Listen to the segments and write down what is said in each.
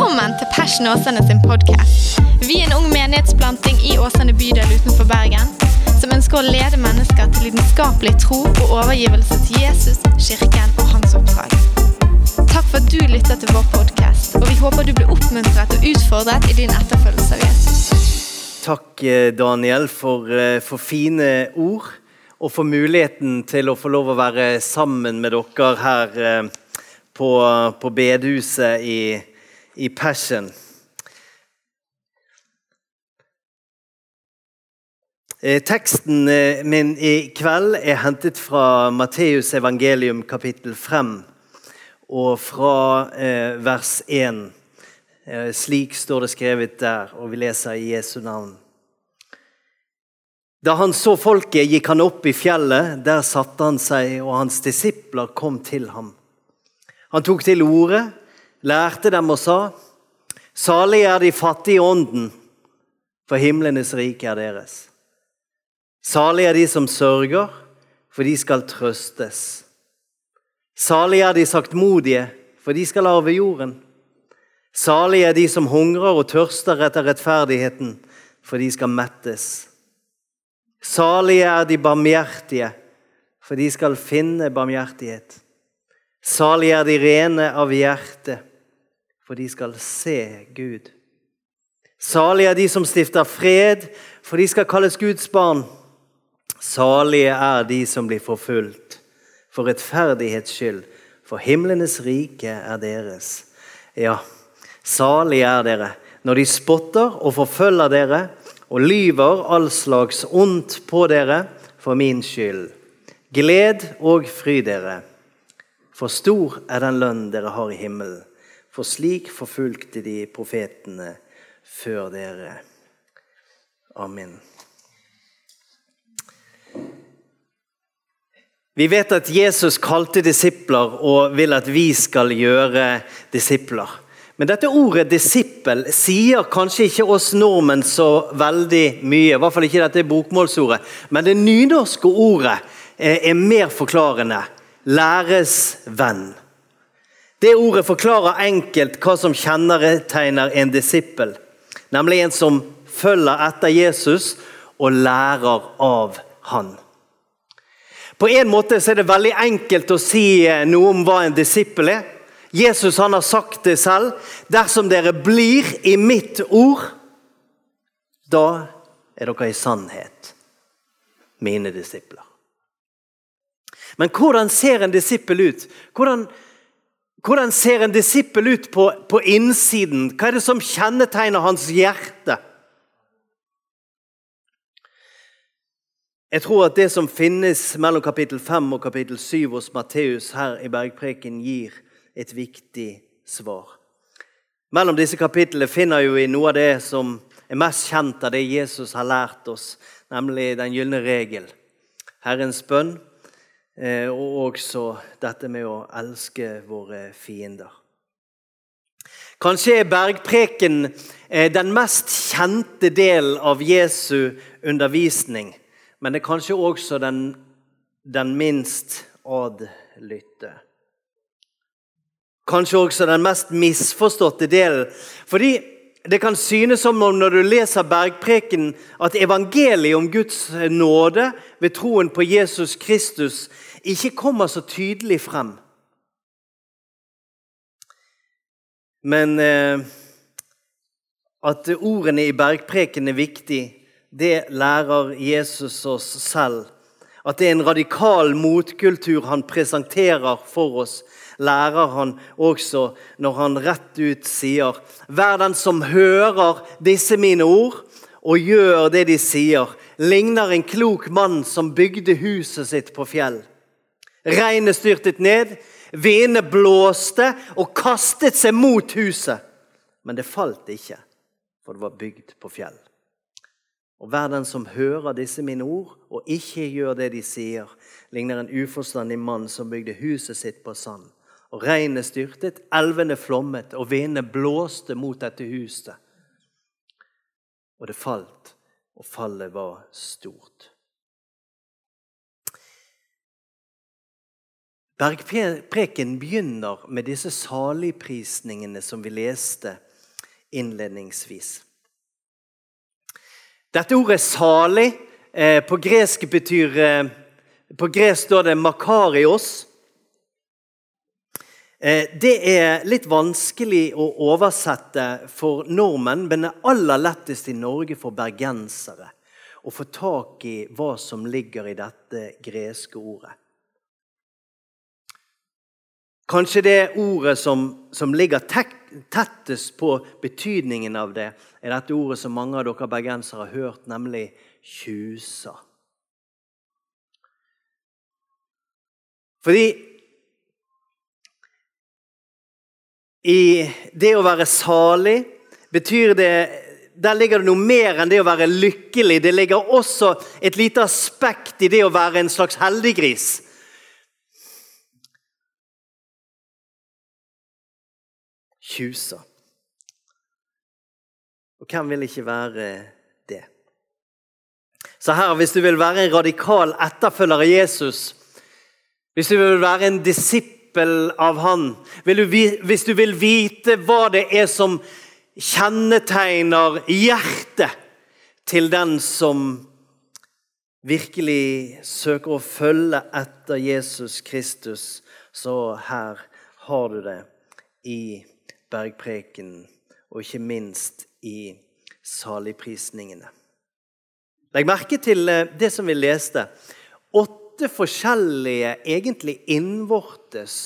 Velkommen til Passion Åsane sin podkast. Vi er en ung menighetsplanting i Åsane bydel utenfor Bergen som ønsker å lede mennesker til lidenskapelig tro og overgivelse til Jesus, kirken og hans oppdrag. Takk for at du lytter til vår podkast, og vi håper du blir oppmuntret og utfordret i din etterfølgelse av Jesus. Takk, eh, Daniel, for, eh, for fine ord. Og for muligheten til å få lov å være sammen med dere her eh, på, på bedehuset i, i Passion. Eh, teksten eh, min i kveld er hentet fra Matteus evangelium kapittel 5 og fra eh, vers 1. Eh, slik står det skrevet der, og vi leser i Jesu navn. Da han så folket, gikk han opp i fjellet. Der satte han seg, og hans disipler kom til ham. Han tok til orde, lærte dem og sa:" Salige er de fattige i ånden, for himlenes rike er deres. Salige er de som sørger, for de skal trøstes. Salige er de saktmodige, for de skal arve jorden. Salige er de som hungrer og tørster etter rettferdigheten, for de skal mettes. Salige er de barmhjertige, for de skal finne barmhjertighet. Salige er de rene av hjerte, for de skal se Gud. Salige er de som stifter fred, for de skal kalles Guds barn. Salige er de som blir forfulgt for rettferdighets skyld, for himlenes rike er deres. Ja, salige er dere når de spotter og forfølger dere og lyver all slags ondt på dere for min skyld. Gled og fry dere, for stor er den lønn dere har i himmelen. For slik forfulgte de profetene før dere. Amen. Vi vet at Jesus kalte disipler og vil at vi skal gjøre disipler. Men dette ordet 'disippel' sier kanskje ikke oss nordmenn så veldig mye. I hvert fall ikke dette bokmålsordet. Men det nynorske ordet er mer forklarende. Læresvenn. Det ordet forklarer enkelt hva som kjennetegner en disippel. Nemlig en som følger etter Jesus og lærer av han. På en måte er det veldig enkelt å si noe om hva en disippel er. Jesus han har sagt det selv. Dersom dere blir i mitt ord, da er dere i sannhet mine disipler. Men hvordan ser en disippel ut? Hvordan, hvordan ser en disippel ut på, på innsiden? Hva er det som kjennetegner hans hjerte? Jeg tror at det som finnes mellom kapittel 5 og kapittel 7 hos Matteus her i Bergpreken, gir et viktig svar. Mellom disse kapitlene finner vi noe av det som er mest kjent av det Jesus har lært oss, nemlig den gylne regel. Herrens bønn, og også dette med å elske våre fiender. Kanskje er bergpreken eh, den mest kjente delen av Jesu undervisning, men det er kanskje også den, den minst adlytte kanskje også den mest misforståtte delen. Fordi det kan synes som om når du leser bergpreken, at evangeliet om Guds nåde ved troen på Jesus Kristus ikke kommer så tydelig frem. Men eh, at ordene i bergpreken er viktig, det lærer Jesus oss selv. At det er en radikal motkultur han presenterer for oss lærer han også når han rett ut sier Vær den som hører disse mine ord og gjør det de sier, ligner en klok mann som bygde huset sitt på fjell. Regnet styrtet ned, vindene blåste og kastet seg mot huset. Men det falt ikke, for det var bygd på fjell. Og hver den som hører disse mine ord og ikke gjør det de sier, ligner en uforstandig mann som bygde huset sitt på sand og regnet styrtet, elvene flommet, og vindene blåste mot dette huset. Og det falt, og fallet var stort. Bergpreken begynner med disse saligprisningene som vi leste innledningsvis. Dette ordet 'salig' eh, på gresk betyr eh, På gresk står det 'makarios'. Eh, det er litt vanskelig å oversette for nordmenn, men det er aller lettest i Norge for bergensere å få tak i hva som ligger i dette greske ordet. Kanskje det ordet som, som ligger tettest på betydningen av det, er dette ordet som mange av dere bergensere har hørt, nemlig tjusa. Fordi i det å være salig betyr det Der ligger det noe mer enn det å være lykkelig. Det ligger også et lite aspekt i det å være en slags heldiggris. Tjusa. Og hvem vil ikke være det? Så her, hvis du vil være en radikal etterfølger av Jesus, hvis du vil være en disippel av han, hvis du vil vite hva det er som kjennetegner hjertet til den som virkelig søker å følge etter Jesus Kristus, så her har du det i bergprekenen og ikke minst i saligprisningene. Legg merke til eh, det som vi leste. Åtte forskjellige, egentlig innvortes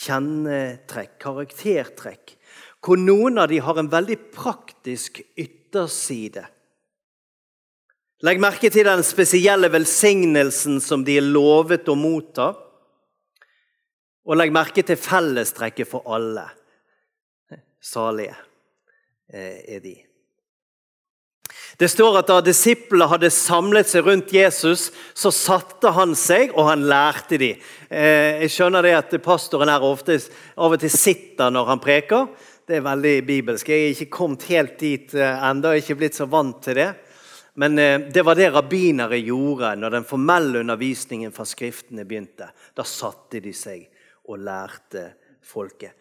kjennetrekk, karaktertrekk, hvor noen av dem har en veldig praktisk ytterside. Legg merke til den spesielle velsignelsen som de er lovet å motta. Og legg merke til fellestrekket for alle. Salige eh, er de. Det står at da disiplene hadde samlet seg rundt Jesus, så satte han seg, og han lærte dem. Eh, jeg skjønner det at pastoren her ofte av og til sitter når han preker. Det er veldig bibelsk. Jeg er ikke kommet helt dit eh, ennå, ikke blitt så vant til det. Men det var det rabbinere gjorde når den formelle undervisningen fra Skriftene begynte. Da satte de seg og lærte folket.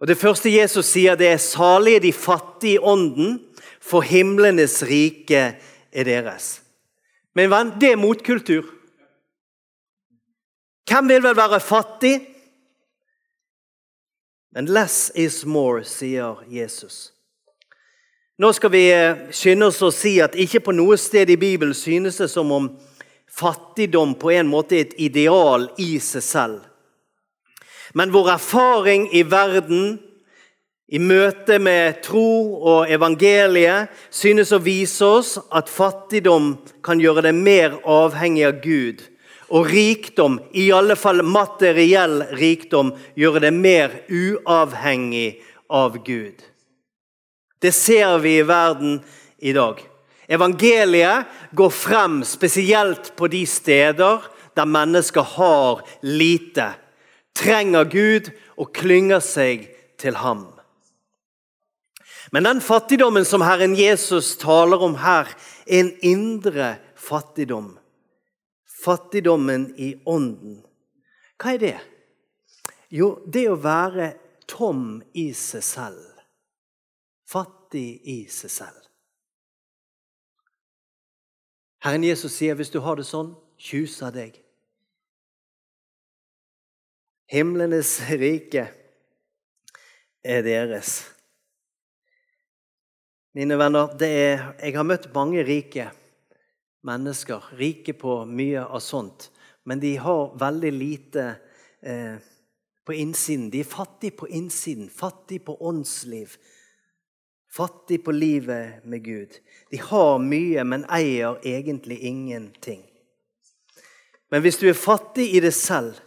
Og Det første Jesus sier, det er 'salige de fattige i ånden, for himlenes rike er deres'. Men venn, det er motkultur. Hvem vil vel være fattig? Men 'less is more', sier Jesus. Nå skal vi eh, skynde oss å si at ikke på noe sted i Bibelen synes det som om fattigdom på en måte er et ideal i seg selv. Men vår erfaring i verden, i møte med tro og evangeliet, synes å vise oss at fattigdom kan gjøre det mer avhengig av Gud. Og rikdom, i alle fall materiell rikdom, gjøre det mer uavhengig av Gud. Det ser vi i verden i dag. Evangeliet går frem spesielt på de steder der mennesker har lite trenger Gud og klynger seg til ham. Men den fattigdommen som Herren Jesus taler om her, er en indre fattigdom. Fattigdommen i ånden. Hva er det? Jo, det å være tom i seg selv. Fattig i seg selv. Herren Jesus sier hvis du har det sånn, tjus deg. Himlenes rike er deres. Mine venner, er, jeg har møtt mange rike mennesker, rike på mye av sånt, men de har veldig lite eh, på innsiden. De er fattige på innsiden, fattige på åndsliv, fattige på livet med Gud. De har mye, men eier egentlig ingenting. Men hvis du er fattig i det selv,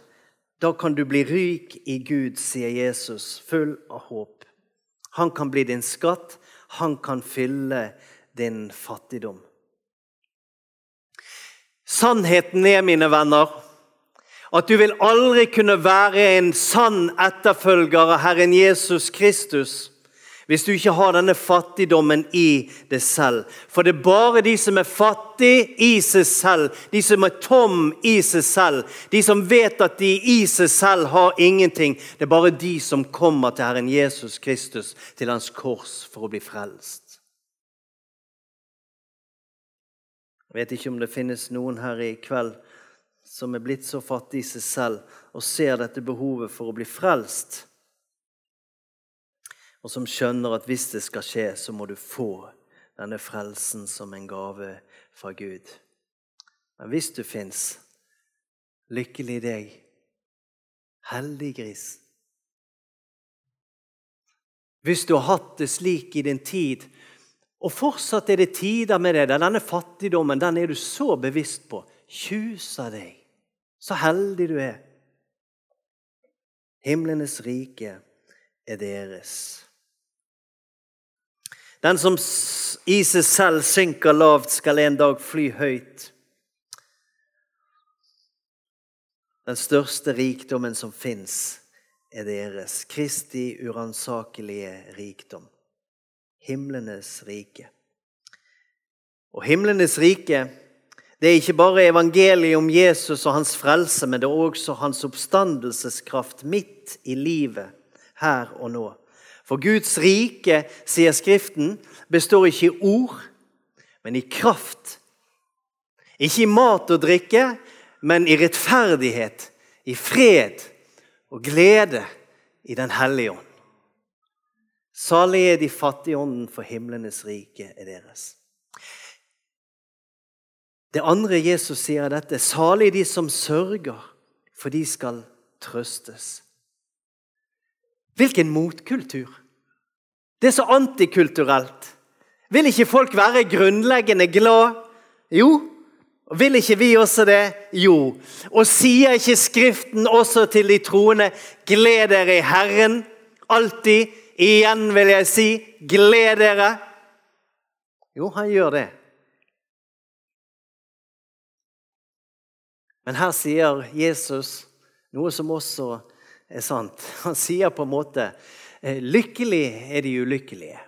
da kan du bli rik i Gud, sier Jesus, full av håp. Han kan bli din skatt, han kan fylle din fattigdom. Sannheten er, mine venner, at du vil aldri kunne være en sann etterfølger av Herren Jesus Kristus hvis du ikke har denne fattigdommen i deg selv. For det er bare de som er fattige i seg selv, de som er tom i seg selv, de som vet at de i seg selv har ingenting, det er bare de som kommer til Herren Jesus Kristus, til Hans kors, for å bli frelst. Jeg vet ikke om det finnes noen her i kveld som er blitt så fattig i seg selv og ser dette behovet for å bli frelst og som skjønner at hvis det skal skje, så må du få denne frelsen som en gave fra Gud. Men hvis du fins, lykkelig deg. Heldig gris. Hvis du har hatt det slik i din tid, og fortsatt er det tider med det, denne fattigdommen den er du så bevisst på, tjusa deg. Så heldig du er. Himlenes rike er deres. Den som i seg selv synker lavt, skal en dag fly høyt. Den største rikdommen som fins, er deres. Kristi uransakelige rikdom. Himlenes rike. Og himlenes rike det er ikke bare evangeliet om Jesus og hans frelse, men det er også hans oppstandelseskraft midt i livet her og nå. For Guds rike, sier Skriften, består ikke i ord, men i kraft. Ikke i mat og drikke, men i rettferdighet, i fred og glede i Den hellige ånd. Salig er de fattige ånden, for himlenes rike er deres. Det andre Jesus sier, er dette. Salig de som sørger, for de skal trøstes. Hvilken motkultur! Det er så antikulturelt. Vil ikke folk være grunnleggende glad? Jo. Vil ikke vi også det? Jo. Og sier ikke Skriften også til de troende gled dere i Herren alltid? Igjen vil jeg si gled dere. Jo, han gjør det. Men her sier Jesus noe som også er sant. Han sier på en måte Eh, lykkelig er de ulykkelige.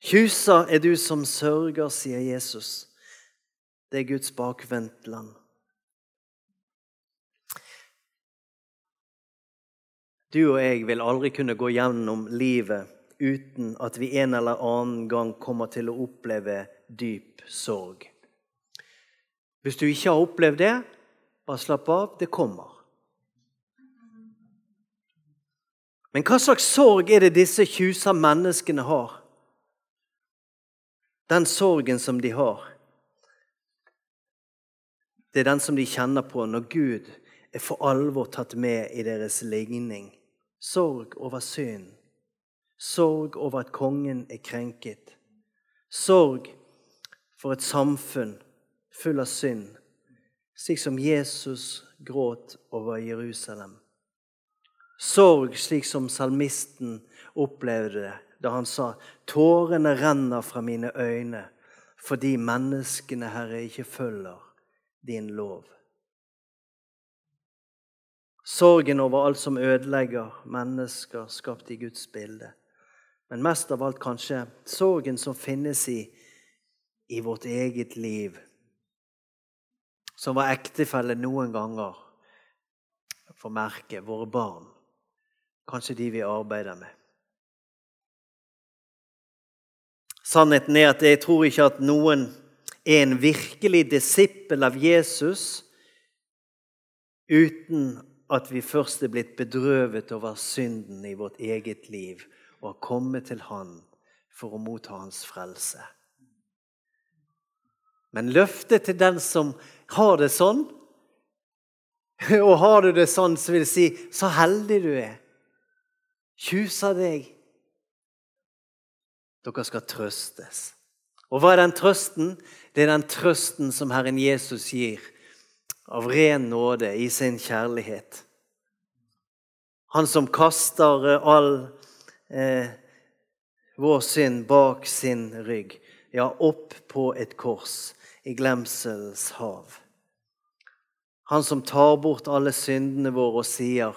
Kjusa er du som sørger, sier Jesus. Det er Guds bakvendtland. Du og jeg vil aldri kunne gå gjennom livet uten at vi en eller annen gang kommer til å oppleve dyp sorg. Hvis du ikke har opplevd det, bare slapp av. Det kommer. Men hva slags sorg er det disse tjusa menneskene har? Den sorgen som de har, det er den som de kjenner på når Gud er for alvor tatt med i deres ligning. Sorg over synd. Sorg over at kongen er krenket. Sorg for et samfunn full av synd, slik som Jesus gråt over Jerusalem. Sorg slik som salmisten opplevde det da han sa tårene renner fra mine øyne fordi menneskene, Herre, ikke følger din lov. Sorgen over alt som ødelegger mennesker skapt i Guds bilde. Men mest av alt kanskje sorgen som finnes i, i vårt eget liv. Som var ektefelle noen ganger får merke, våre barn kanskje de vi arbeider med. Sannheten er at jeg tror ikke at noen er en virkelig disippel av Jesus uten at vi først er blitt bedrøvet over synden i vårt eget liv og har kommet til Han for å motta Hans frelse. Men løftet til den som har det sånn, og har du det sånn, så vil jeg si så heldig du er. Tjusa deg. Dere skal trøstes. Og hva er den trøsten? Det er den trøsten som Herren Jesus gir av ren nåde i sin kjærlighet. Han som kaster all eh, vår synd bak sin rygg, ja, opp på et kors i glemselens hav. Han som tar bort alle syndene våre og sier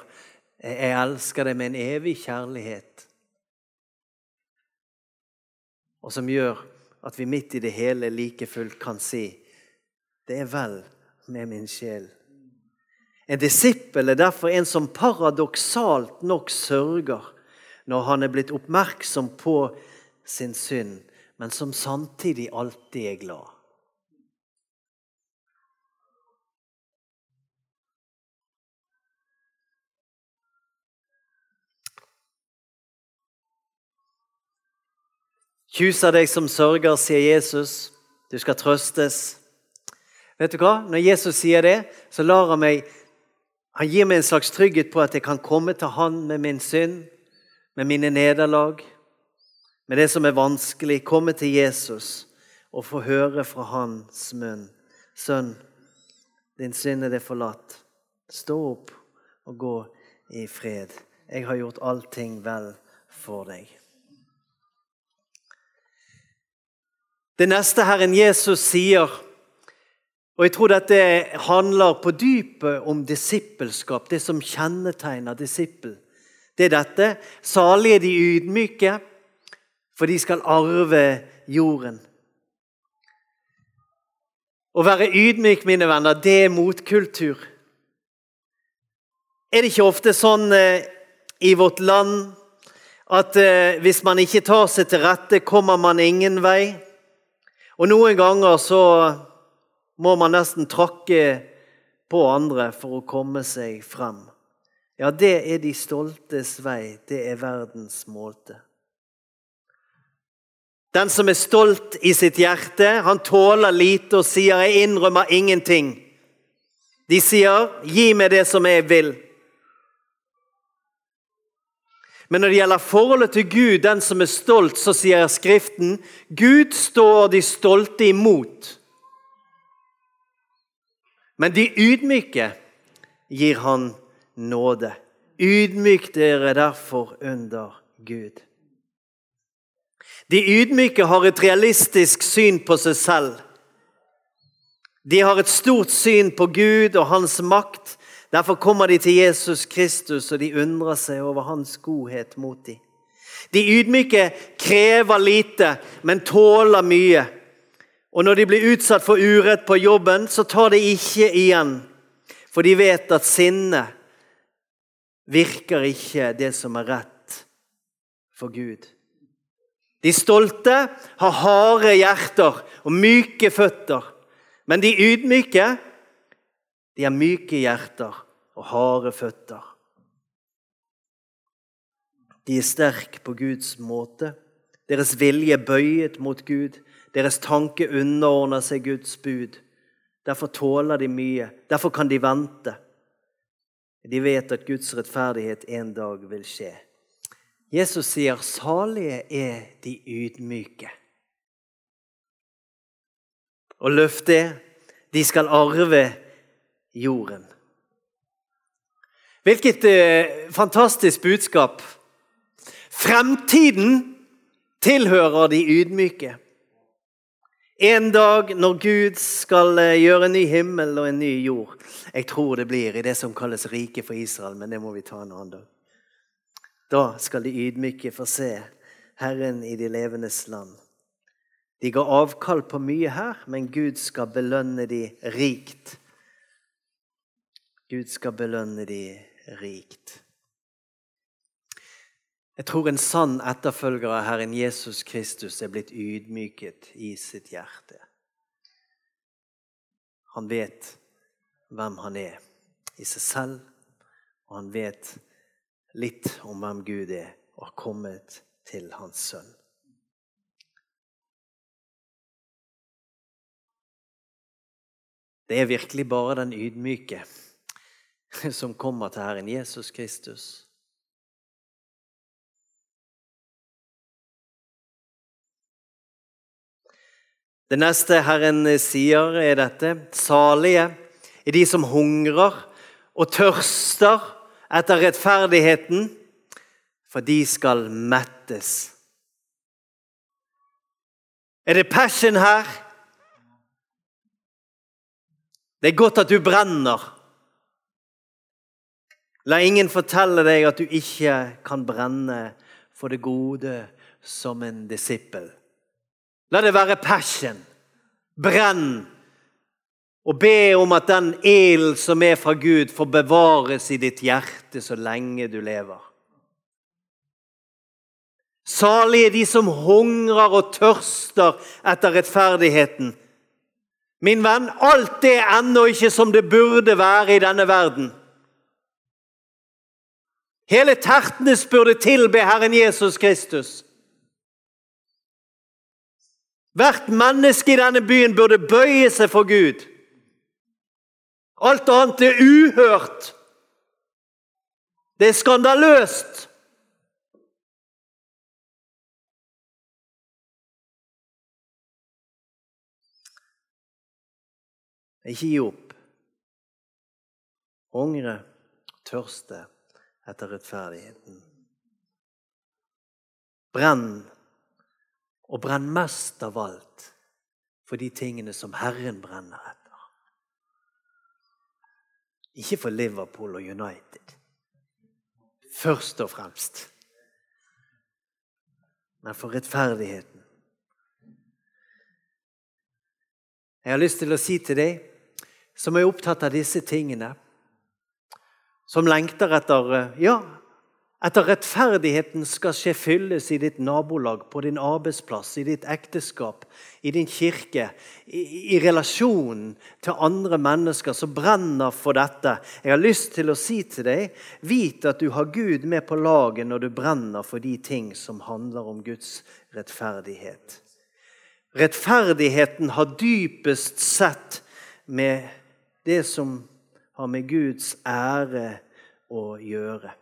Jeg elsker deg med en evig kjærlighet. Og som gjør at vi midt i det hele like fullt kan si det er vel med min sjel. En disippel er derfor en som paradoksalt nok sørger når han er blitt oppmerksom på sin synd, men som samtidig alltid er glad. Kjus av deg som sørger, sier Jesus. Du skal trøstes. Vet du hva? Når Jesus sier det, så lar han meg Han gir meg en slags trygghet på at jeg kan komme til Han med min synd, med mine nederlag, med det som er vanskelig. Komme til Jesus og få høre fra hans munn. Sønn, din synd er det forlatt. Stå opp og gå i fred. Jeg har gjort allting vel for deg. Det neste Herren Jesus sier, og jeg tror dette handler på dypet om disippelskap, det som kjennetegner disippel, det er dette. Salige de ydmyke, for de skal arve jorden. Å være ydmyk, mine venner, det er motkultur. Er det ikke ofte sånn eh, i vårt land at eh, hvis man ikke tar seg til rette, kommer man ingen vei? Og noen ganger så må man nesten trakke på andre for å komme seg frem. Ja, det er de stoltes vei. Det er verdens måte. Den som er stolt i sitt hjerte, han tåler lite og sier 'jeg innrømmer ingenting'. De sier 'gi meg det som jeg vil'. Men når det gjelder forholdet til Gud, den som er stolt, så sier Skriften Gud står de stolte imot. Men de ydmyke gir han nåde. Ydmyk dere derfor under Gud. De ydmyke har et realistisk syn på seg selv. De har et stort syn på Gud og hans makt. Derfor kommer de til Jesus Kristus, og de undrer seg over hans godhet mot dem. De ydmyke krever lite, men tåler mye. Og når de blir utsatt for urett på jobben, så tar de ikke igjen. For de vet at sinne virker ikke det som er rett for Gud. De stolte har harde hjerter og myke føtter. Men de ydmyke de har myke hjerter og harde føtter. De er sterke på Guds måte. Deres vilje er bøyet mot Gud. Deres tanke underordner seg Guds bud. Derfor tåler de mye. Derfor kan de vente. De vet at Guds rettferdighet en dag vil skje. Jesus sier, 'Salige er de ydmyke'. Og løftet er, de skal arve jorden. Hvilket eh, fantastisk budskap. Fremtiden tilhører de ydmyke. En dag når Gud skal eh, gjøre en ny himmel og en ny jord Jeg tror det blir i det som kalles riket for Israel, men det må vi ta en annen dag. Da skal de ydmyke få se Herren i de levendes land. De ga avkall på mye her, men Gud skal belønne de rikt Gud skal belønne de rikt. Jeg tror en sann etterfølger av Herren Jesus Kristus er blitt ydmyket i sitt hjerte. Han vet hvem han er i seg selv, og han vet litt om hvem Gud er, og har kommet til hans sønn. Det er virkelig bare den ydmyke som kommer til Herren Jesus Kristus. Det neste Herren sier, er dette. Salige er de som hungrer og tørster etter rettferdigheten, for de skal mettes. Er det passion her? Det er godt at du brenner La ingen fortelle deg at du ikke kan brenne for det gode som en disippel. La det være passion. Brenn. Og be om at den ilden som er fra Gud, får bevares i ditt hjerte så lenge du lever. Salige de som hungrer og tørster etter rettferdigheten. Min venn, alt er ennå ikke som det burde være i denne verden. Hele Tertnes burde tilbe Herren Jesus Kristus. Hvert menneske i denne byen burde bøye seg for Gud. Alt annet er uhørt. Det er skandaløst. Ikke gi opp. Hungre, tørste etter rettferdigheten. Brenn, og brenn mest av alt for de tingene som Herren brenner etter. Ikke for Liverpool og United, først og fremst, men for rettferdigheten. Jeg har lyst til å si til deg som er opptatt av disse tingene, som lengter etter ja, etter rettferdigheten skal skje fylles i ditt nabolag, på din arbeidsplass, i ditt ekteskap, i din kirke, i, i relasjonen til andre mennesker som brenner for dette. Jeg har lyst til å si til deg vit at du har Gud med på laget når du brenner for de ting som handler om Guds rettferdighet. Rettferdigheten har dypest sett med det som har med Guds ære å gjøre.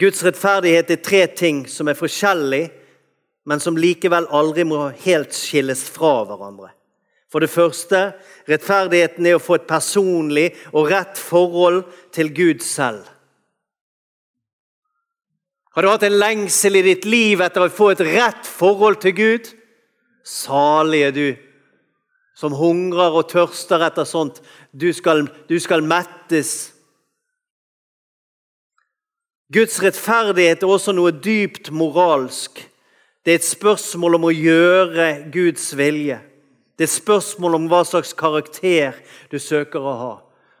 Guds rettferdighet er tre ting som er forskjellige, men som likevel aldri må helt skilles fra hverandre. For det første, rettferdigheten er å få et personlig og rett forhold til Gud selv. Har du hatt en lengsel i ditt liv etter å få et rett forhold til Gud? Salig er du som hungrer og tørster etter sånt. Du skal, du skal mettes. Guds rettferdighet er også noe dypt moralsk. Det er et spørsmål om å gjøre Guds vilje. Det er et spørsmål om hva slags karakter du søker å ha.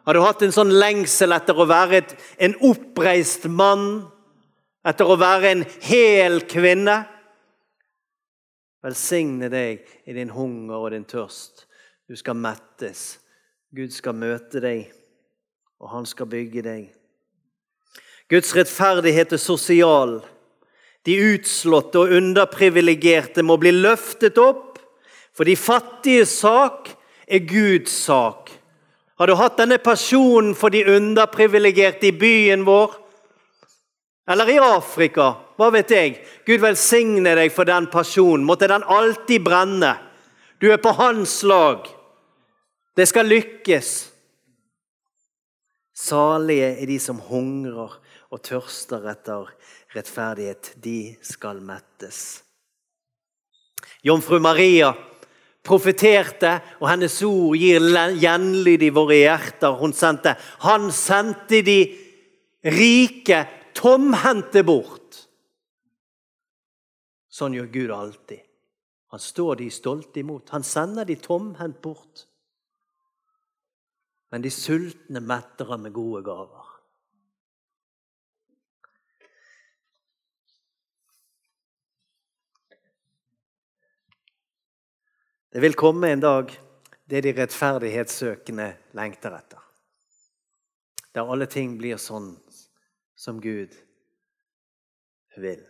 Har du hatt en sånn lengsel etter å være et, en oppreist mann? Etter å være en hel kvinne? Velsigne deg i din hunger og din tørst. Du skal mettes. Gud skal møte deg, og han skal bygge deg. Guds rettferdighet er sosial. De utslåtte og underprivilegerte må bli løftet opp, for de fattiges sak er Guds sak. Har du hatt denne personen for de underprivilegerte i byen vår? Eller i Afrika? Hva vet jeg? Gud velsigne deg for den personen. Måtte den alltid brenne. Du er på hans lag. Det skal lykkes. Salige er de som hungrer og tørster etter rettferdighet. De skal mettes. Jomfru Maria profeterte, og hennes ord gir gjenlyd i våre hjerter. Hun sendte, Han sendte de rike tomhendte bort. Sånn gjør Gud alltid. Han står de stolte imot. Han sender de tomhendt bort. Men de sultne metter ham med gode gaver. Det vil komme en dag det de rettferdighetssøkende lengter etter. Der alle ting blir sånn som Gud vil.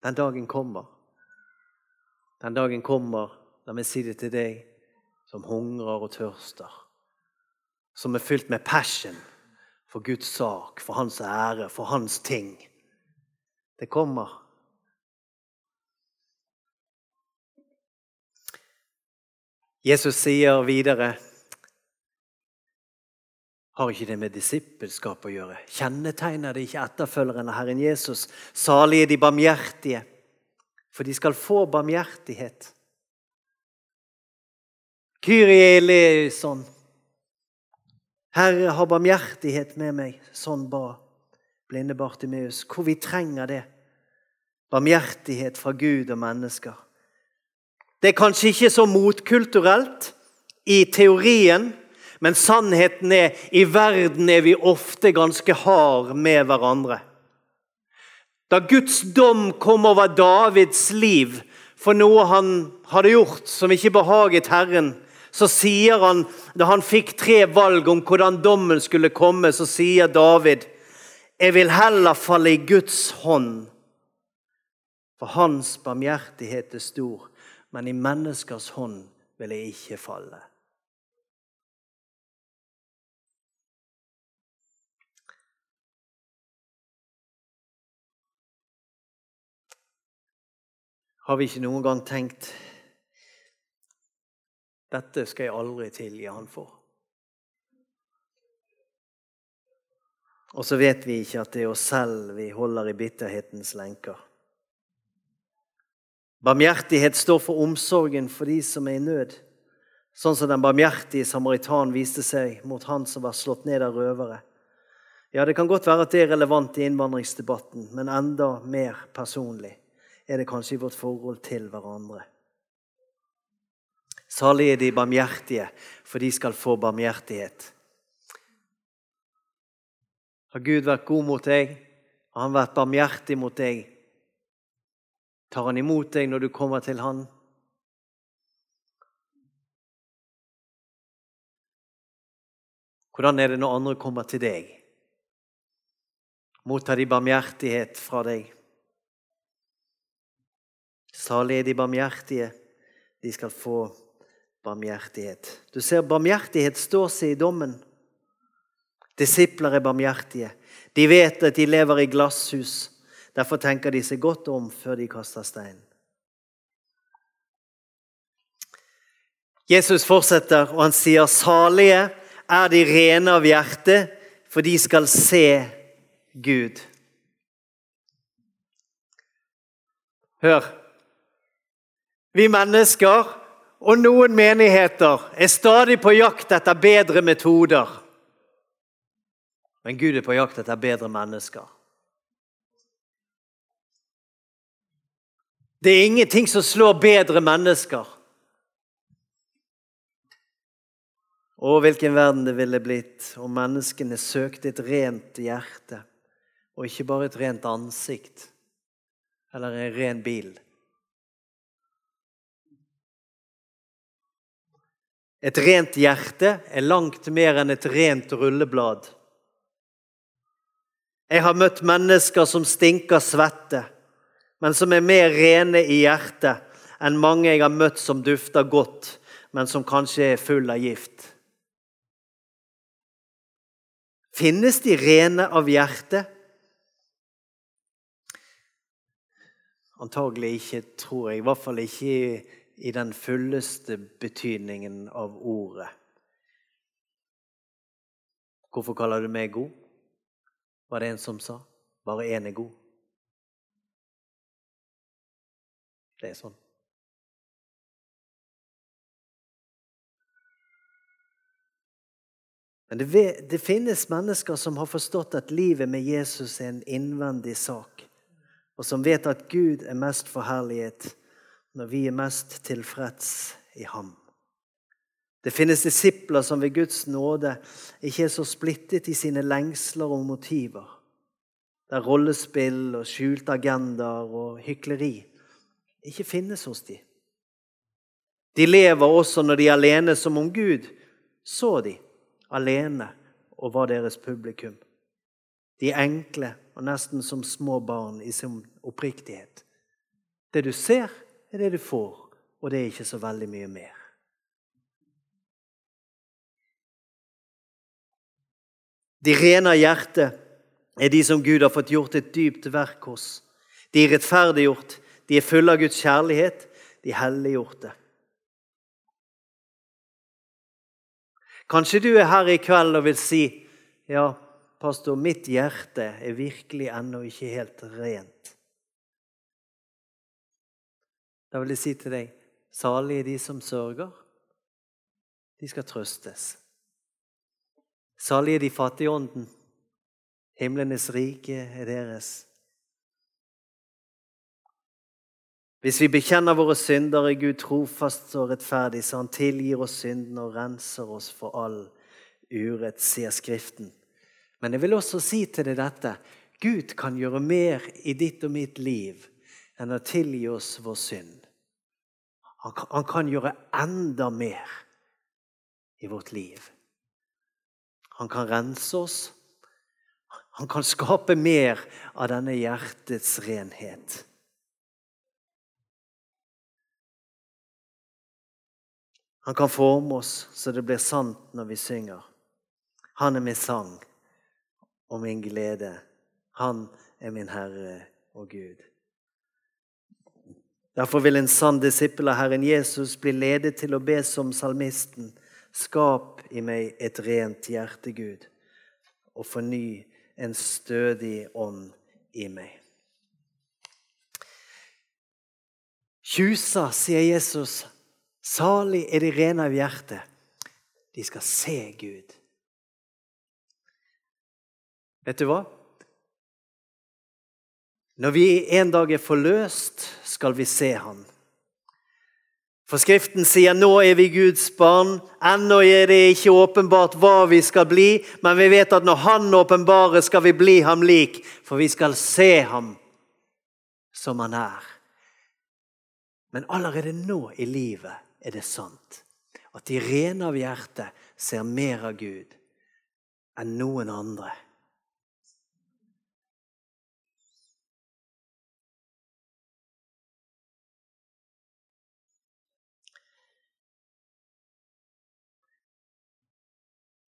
Den dagen kommer. Den dagen kommer, la meg si det til deg, som hungrer og tørster som er fylt med passion for Guds sak, for hans ære, for hans ting. Det kommer. Jesus sier videre har ikke det med disippelskap å gjøre? Kjennetegner det ikke etterfølgeren av Herren Jesus? Salige de barmhjertige, for de skal få barmhjertighet. Kyrie eleison, Herre, ha barmhjertighet med meg. Sånn ba blinde Bartimeus. Hvor vi trenger det. Barmhjertighet fra Gud og mennesker. Det er kanskje ikke så motkulturelt i teorien, men sannheten er i verden er vi ofte ganske hard med hverandre. Da Guds dom kom over Davids liv for noe han hadde gjort som ikke behaget Herren, så sier han, da han fikk tre valg om hvordan dommen skulle komme, så sier David jeg vil heller falle i Guds hånd, for hans barmhjertighet er stor men i menneskers hånd vil jeg ikke falle. Har vi ikke noen gang tenkt dette skal jeg aldri tilgi han for? Og så vet vi ikke at det er oss selv vi holder i bitterhetens lenker. Barmhjertighet står for omsorgen for de som er i nød. Sånn som den barmhjertige samaritan viste seg mot han som var slått ned av røvere. Ja, Det kan godt være at det er relevant i innvandringsdebatten, men enda mer personlig er det kanskje i vårt forhold til hverandre. Salig er de barmhjertige, for de skal få barmhjertighet. Har Gud vært god mot deg? Har han vært barmhjertig mot deg? Tar han imot deg når du kommer til han? Hvordan er det når andre kommer til deg? Mottar de barmhjertighet fra deg? Salig er de barmhjertige, de skal få barmhjertighet. Du ser, barmhjertighet står seg i dommen. Disipler er barmhjertige. De vet at de lever i glasshus. Derfor tenker de seg godt om før de kaster stein. Jesus fortsetter, og han sier, 'Salige er de rene av hjerte, for de skal se Gud'. Hør. Vi mennesker og noen menigheter er stadig på jakt etter bedre metoder. Men Gud er på jakt etter bedre mennesker. Det er ingenting som slår bedre mennesker. Å, hvilken verden det ville blitt om menneskene søkte et rent hjerte, og ikke bare et rent ansikt eller en ren bil. Et rent hjerte er langt mer enn et rent rulleblad. Jeg har møtt mennesker som stinker svette men som er mer rene i hjertet enn mange jeg har møtt som dufter godt, men som kanskje er full av gift. Finnes de rene av hjerte? Antagelig ikke, tror jeg. I hvert fall ikke i den fulleste betydningen av ordet. Hvorfor kaller du meg god? Var det en som sa. Bare én er god. Det er sånn. Men det, det, finnes mennesker som har forstått at livet med Jesus er en innvendig sak, og som vet at Gud er mest forherlighet når vi er mest tilfreds i ham. Det finnes disipler som ved Guds nåde ikke er så splittet i sine lengsler og motiver, der rollespill og skjulte agendaer og hykleri ikke finnes hos dem. De lever også når de er alene, som om Gud så de alene og var deres publikum. De er enkle og nesten som små barn i sin oppriktighet. Det du ser, er det du får, og det er ikke så veldig mye mer. De rene av hjertet er de som Gud har fått gjort et dypt verk hos. De er rettferdiggjort, de er fulle av Guds kjærlighet, de helliggjorte. Kanskje du er her i kveld og vil si ja, pastor, mitt hjerte er virkelig ennå ikke helt rent. Da vil jeg si til deg salige er de som sørger. De skal trøstes. Salige de fattige i ånden. Himlenes rike er deres. Hvis vi bekjenner våre synder, er Gud trofast og rettferdig, så han tilgir oss syndene og renser oss for all urett, sier Skriften. Men jeg vil også si til deg dette Gud kan gjøre mer i ditt og mitt liv enn å tilgi oss vår synd. Han kan, han kan gjøre enda mer i vårt liv. Han kan rense oss. Han kan skape mer av denne hjertets renhet. Han kan forme oss så det blir sant når vi synger. Han er min sang og min glede. Han er min Herre og Gud. Derfor vil en sann disippel av Herren Jesus bli ledet til å be som salmisten. Skap i meg et rent hjerte, Gud, og forny en stødig ånd i meg. Tjusa, sier Jesus, Salig er de rene av hjerte. De skal se Gud. Vet du hva? Når vi en dag er forløst, skal vi se Han. For Skriften sier nå er vi Guds barn. Ennå er det ikke åpenbart hva vi skal bli, men vi vet at når Han åpenbarer, skal vi bli ham lik, for vi skal se ham som han er. Men allerede nå i livet er det sant at de rene av hjerte ser mer av Gud enn noen andre.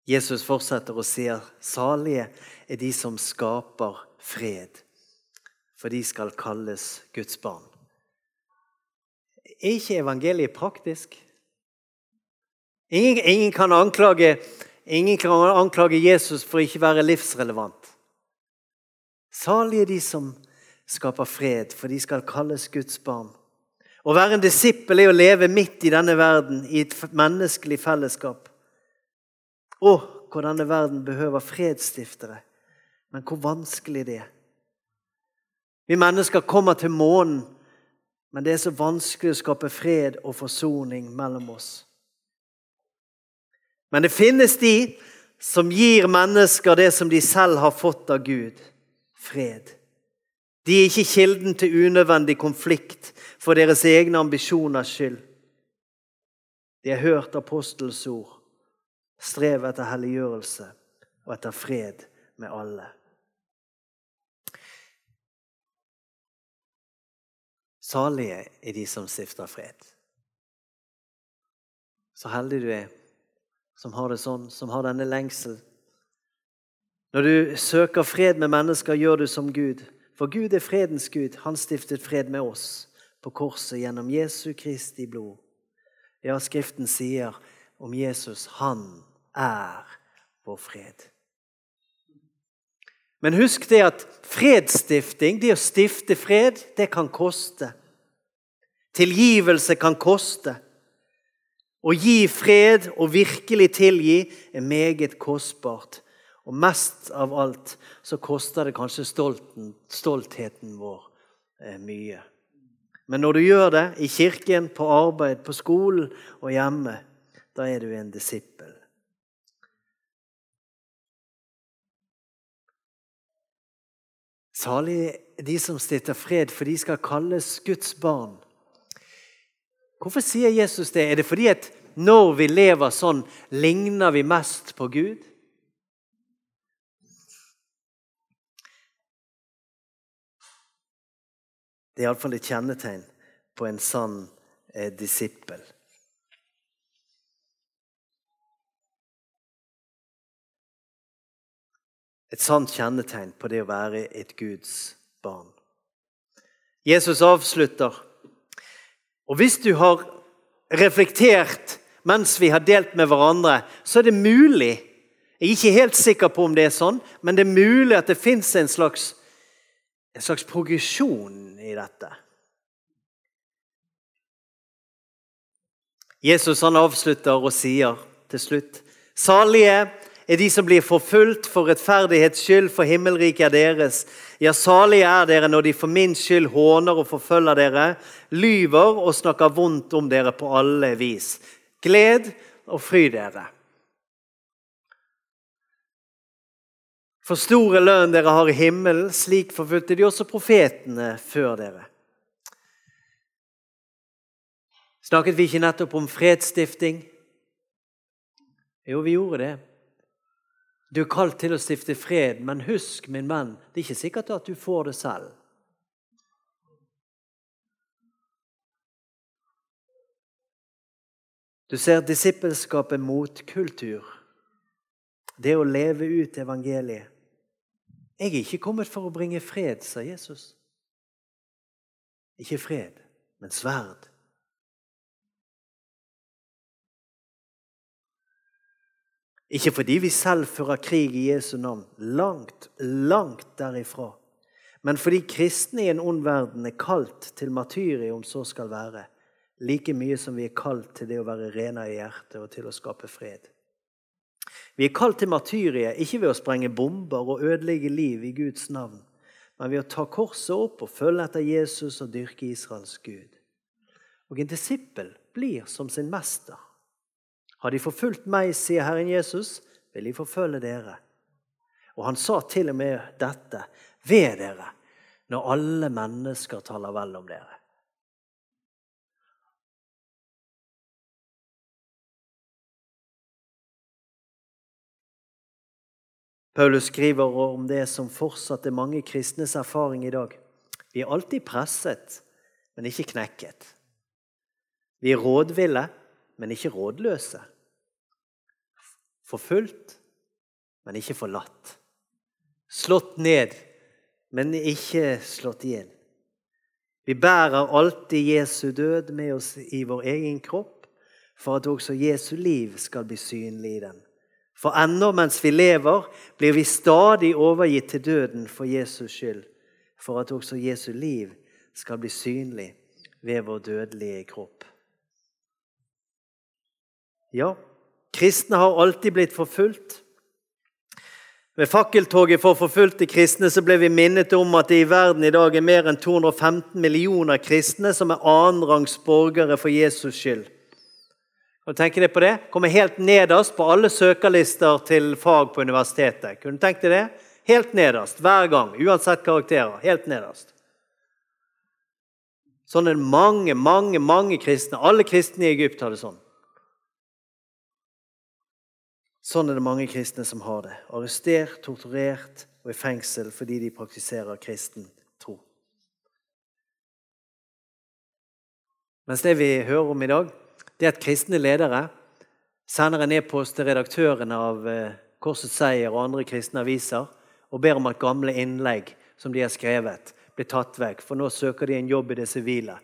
Jesus fortsetter og sier salige er de som skaper fred, for de skal kalles Guds barn. Er ikke evangeliet praktisk? Ingen, ingen, kan anklage, ingen kan anklage Jesus for ikke være livsrelevant. Salige er de som skaper fred, for de skal kalles Guds barn. Å være en disippel er å leve midt i denne verden, i et menneskelig fellesskap. Å, hvor denne verden behøver fredsstiftere. Men hvor vanskelig det er. Vi mennesker kommer til månen men det er så vanskelig å skape fred og forsoning mellom oss. Men det finnes de som gir mennesker det som de selv har fått av Gud fred. De er ikke kilden til unødvendig konflikt for deres egne ambisjoners skyld. De har hørt apostels ord, strev etter helliggjørelse og etter fred med alle. Salige er de som stifter fred. Så heldig du er som har det sånn, som har denne lengsel. Når du søker fred med mennesker, gjør du som Gud. For Gud er fredens Gud. Han stiftet fred med oss på korset gjennom Jesu Kristi blod. Ja, Skriften sier om Jesus han er vår fred. Men husk det at fredsstifting, det å stifte fred, det kan koste. Tilgivelse kan koste. Å gi fred og virkelig tilgi er meget kostbart. Og mest av alt så koster det kanskje stolten, stoltheten vår eh, mye. Men når du gjør det i kirken, på arbeid, på skolen og hjemme, da er du en disippel. Salig de som stifter fred, for de skal kalles Guds barn. Hvorfor sier Jesus det? Er det fordi at når vi lever sånn, ligner vi mest på Gud? Det er iallfall et kjennetegn på en sann eh, disippel. Et sant kjennetegn på det å være et Guds barn. Jesus avslutter. Og hvis du har reflektert mens vi har delt med hverandre, så er det mulig Jeg er ikke helt sikker på om det er sånn, men det er mulig at det fins en slags, slags progresjon i dette. Jesus han avslutter og sier til slutt Salige er de som blir forfulgt for rettferdighets skyld, for himmelriket er deres. Ja, salige er dere når de for min skyld håner og forfølger dere, lyver og snakker vondt om dere på alle vis. Gled og fry dere. For store lønn dere har i himmelen, slik forfulgte de også profetene før dere. Snakket vi ikke nettopp om fredsstifting? Jo, vi gjorde det. Du er kalt til å stifte fred, men husk, min venn, det er ikke sikkert at du får det selv. Du ser disippelskapet mot kultur. Det å leve ut evangeliet. 'Jeg er ikke kommet for å bringe fred', sa Jesus. Ikke fred, men sverd. Ikke fordi vi selv fører krig i Jesu navn. Langt, langt derifra. Men fordi kristne i en ond verden er kalt til martyrium, så skal være. Like mye som vi er kalt til det å være rene i hjertet og til å skape fred. Vi er kalt til martyriet ikke ved å sprenge bomber og ødelegge liv i Guds navn, men ved å ta korset opp og følge etter Jesus og dyrke Israels Gud. Og en disippel blir som sin mester. Har de forfulgt meg, sier Herren Jesus, vil de forfølge dere. Og han sa til og med dette ved dere når alle mennesker taler vel om dere. Paulus skriver om det som fortsatt er mange kristnes erfaring i dag. Vi er alltid presset, men ikke knekket. Vi er rådville, men ikke rådløse. Forfulgt, men ikke forlatt. Slått ned, men ikke slått igjen. Vi bærer alltid Jesu død med oss i vår egen kropp, for at også Jesu liv skal bli synlig i den. For ennå mens vi lever, blir vi stadig overgitt til døden for Jesus skyld, for at også Jesu liv skal bli synlig ved vår dødelige kropp. Ja, kristne har alltid blitt forfulgt. Ved fakkeltoget for forfulgte kristne så ble vi minnet om at det i verden i dag er mer enn 215 millioner kristne som er annenrangs borgere for Jesus skyld. Kan du tenke deg på det? Kommer helt nederst på alle søkerlister til fag på universitetet. Kunne du tenkt deg det? Helt nederst hver gang, uansett karakterer. Helt nederst. Sånn er mange, mange, mange kristne. Alle kristne i Egypt har det sånn. Sånn er det mange kristne som har det. Arrestert, torturert og i fengsel fordi de praktiserer kristen tro. Mens det vi hører om i dag, det er at kristne ledere sender en e-post til redaktørene av eh, Korsets Seier og andre kristne aviser og ber om at gamle innlegg som de har skrevet, blir tatt vekk. For nå søker de en jobb i det sivile.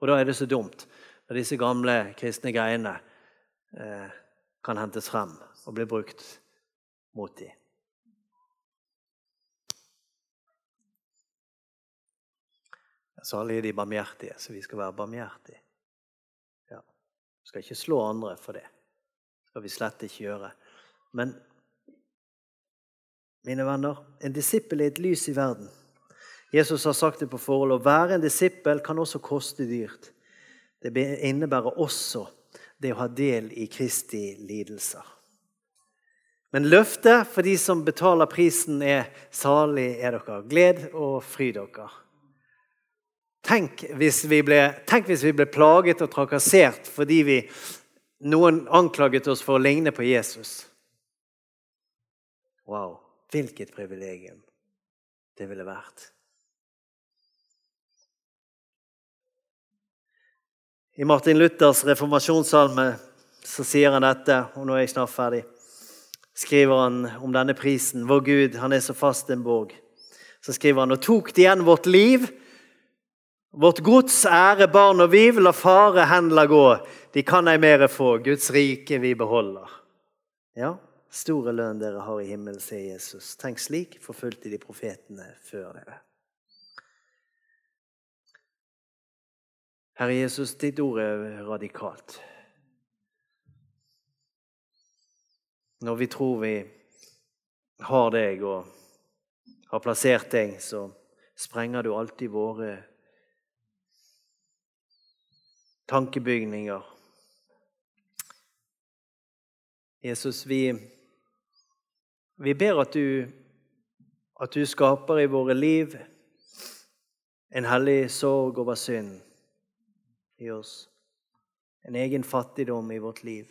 Og da er det så dumt når disse gamle kristne greiene eh, kan hentes frem og blir brukt mot dem. Salige er de barmhjertige, så vi skal være barmhjertige. Vi Skal ikke slå andre for det. skal vi slett ikke gjøre. Men mine venner, en disippel er et lys i verden. Jesus har sagt det på forhold. Å være en disippel kan også koste dyrt. Det innebærer også det å ha del i Kristi lidelser. Men løftet for de som betaler prisen, er 'salig er dere'. Gled og fry dere. Tenk hvis, ble, tenk hvis vi ble, plaget og trakassert fordi vi, noen anklaget oss for å ligne på Jesus. Wow, hvilket privilegium det ville vært. I Martin Luthers reformasjonssalme så sier han dette, og nå er jeg snart ferdig. Skriver han om denne prisen. Vår Gud, han er så fast en borg. Så skriver han og tok de igjen vårt liv Vårt gods, ære, barn og viv, la fare hendla gå. De kan ei mere få, Guds rike vi beholder. Ja, store lønn dere har i himmelen, sier Jesus. Tenk slik forfulgte de profetene før dere. Herre Jesus, ditt ord er radikalt. Når vi tror vi har deg og har plassert deg, så sprenger du alltid våre tankebygninger. Jesus, vi, vi ber at du, at du skaper i våre liv en hellig sorg over synd i oss. En egen fattigdom i vårt liv.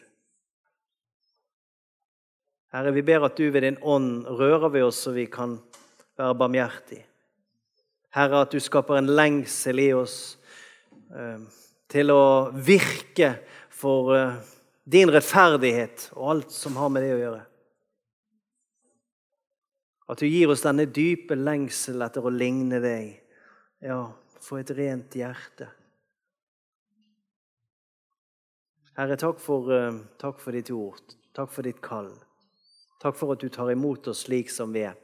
Herre, vi ber at du ved din ånd rører ved oss så vi kan være barmhjertige. Herre, at du skaper en lengsel i oss eh, til å virke for eh, din rettferdighet og alt som har med det å gjøre. At du gir oss denne dype lengsel etter å ligne deg. Ja, få et rent hjerte. Herre, takk for, eh, takk for ditt ord. Takk for ditt kall. Takk for at du tar imot oss slik som vi er.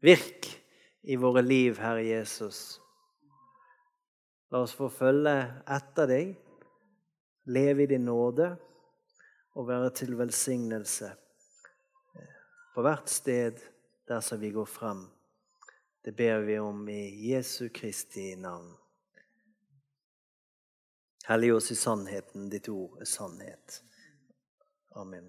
Virk i våre liv, Herre Jesus. La oss få følge etter deg, leve i din nåde og være til velsignelse på hvert sted der som vi går frem. Det ber vi om i Jesu Kristi navn. Hellig oss i sannheten. Ditt ord er sannhet. Amen.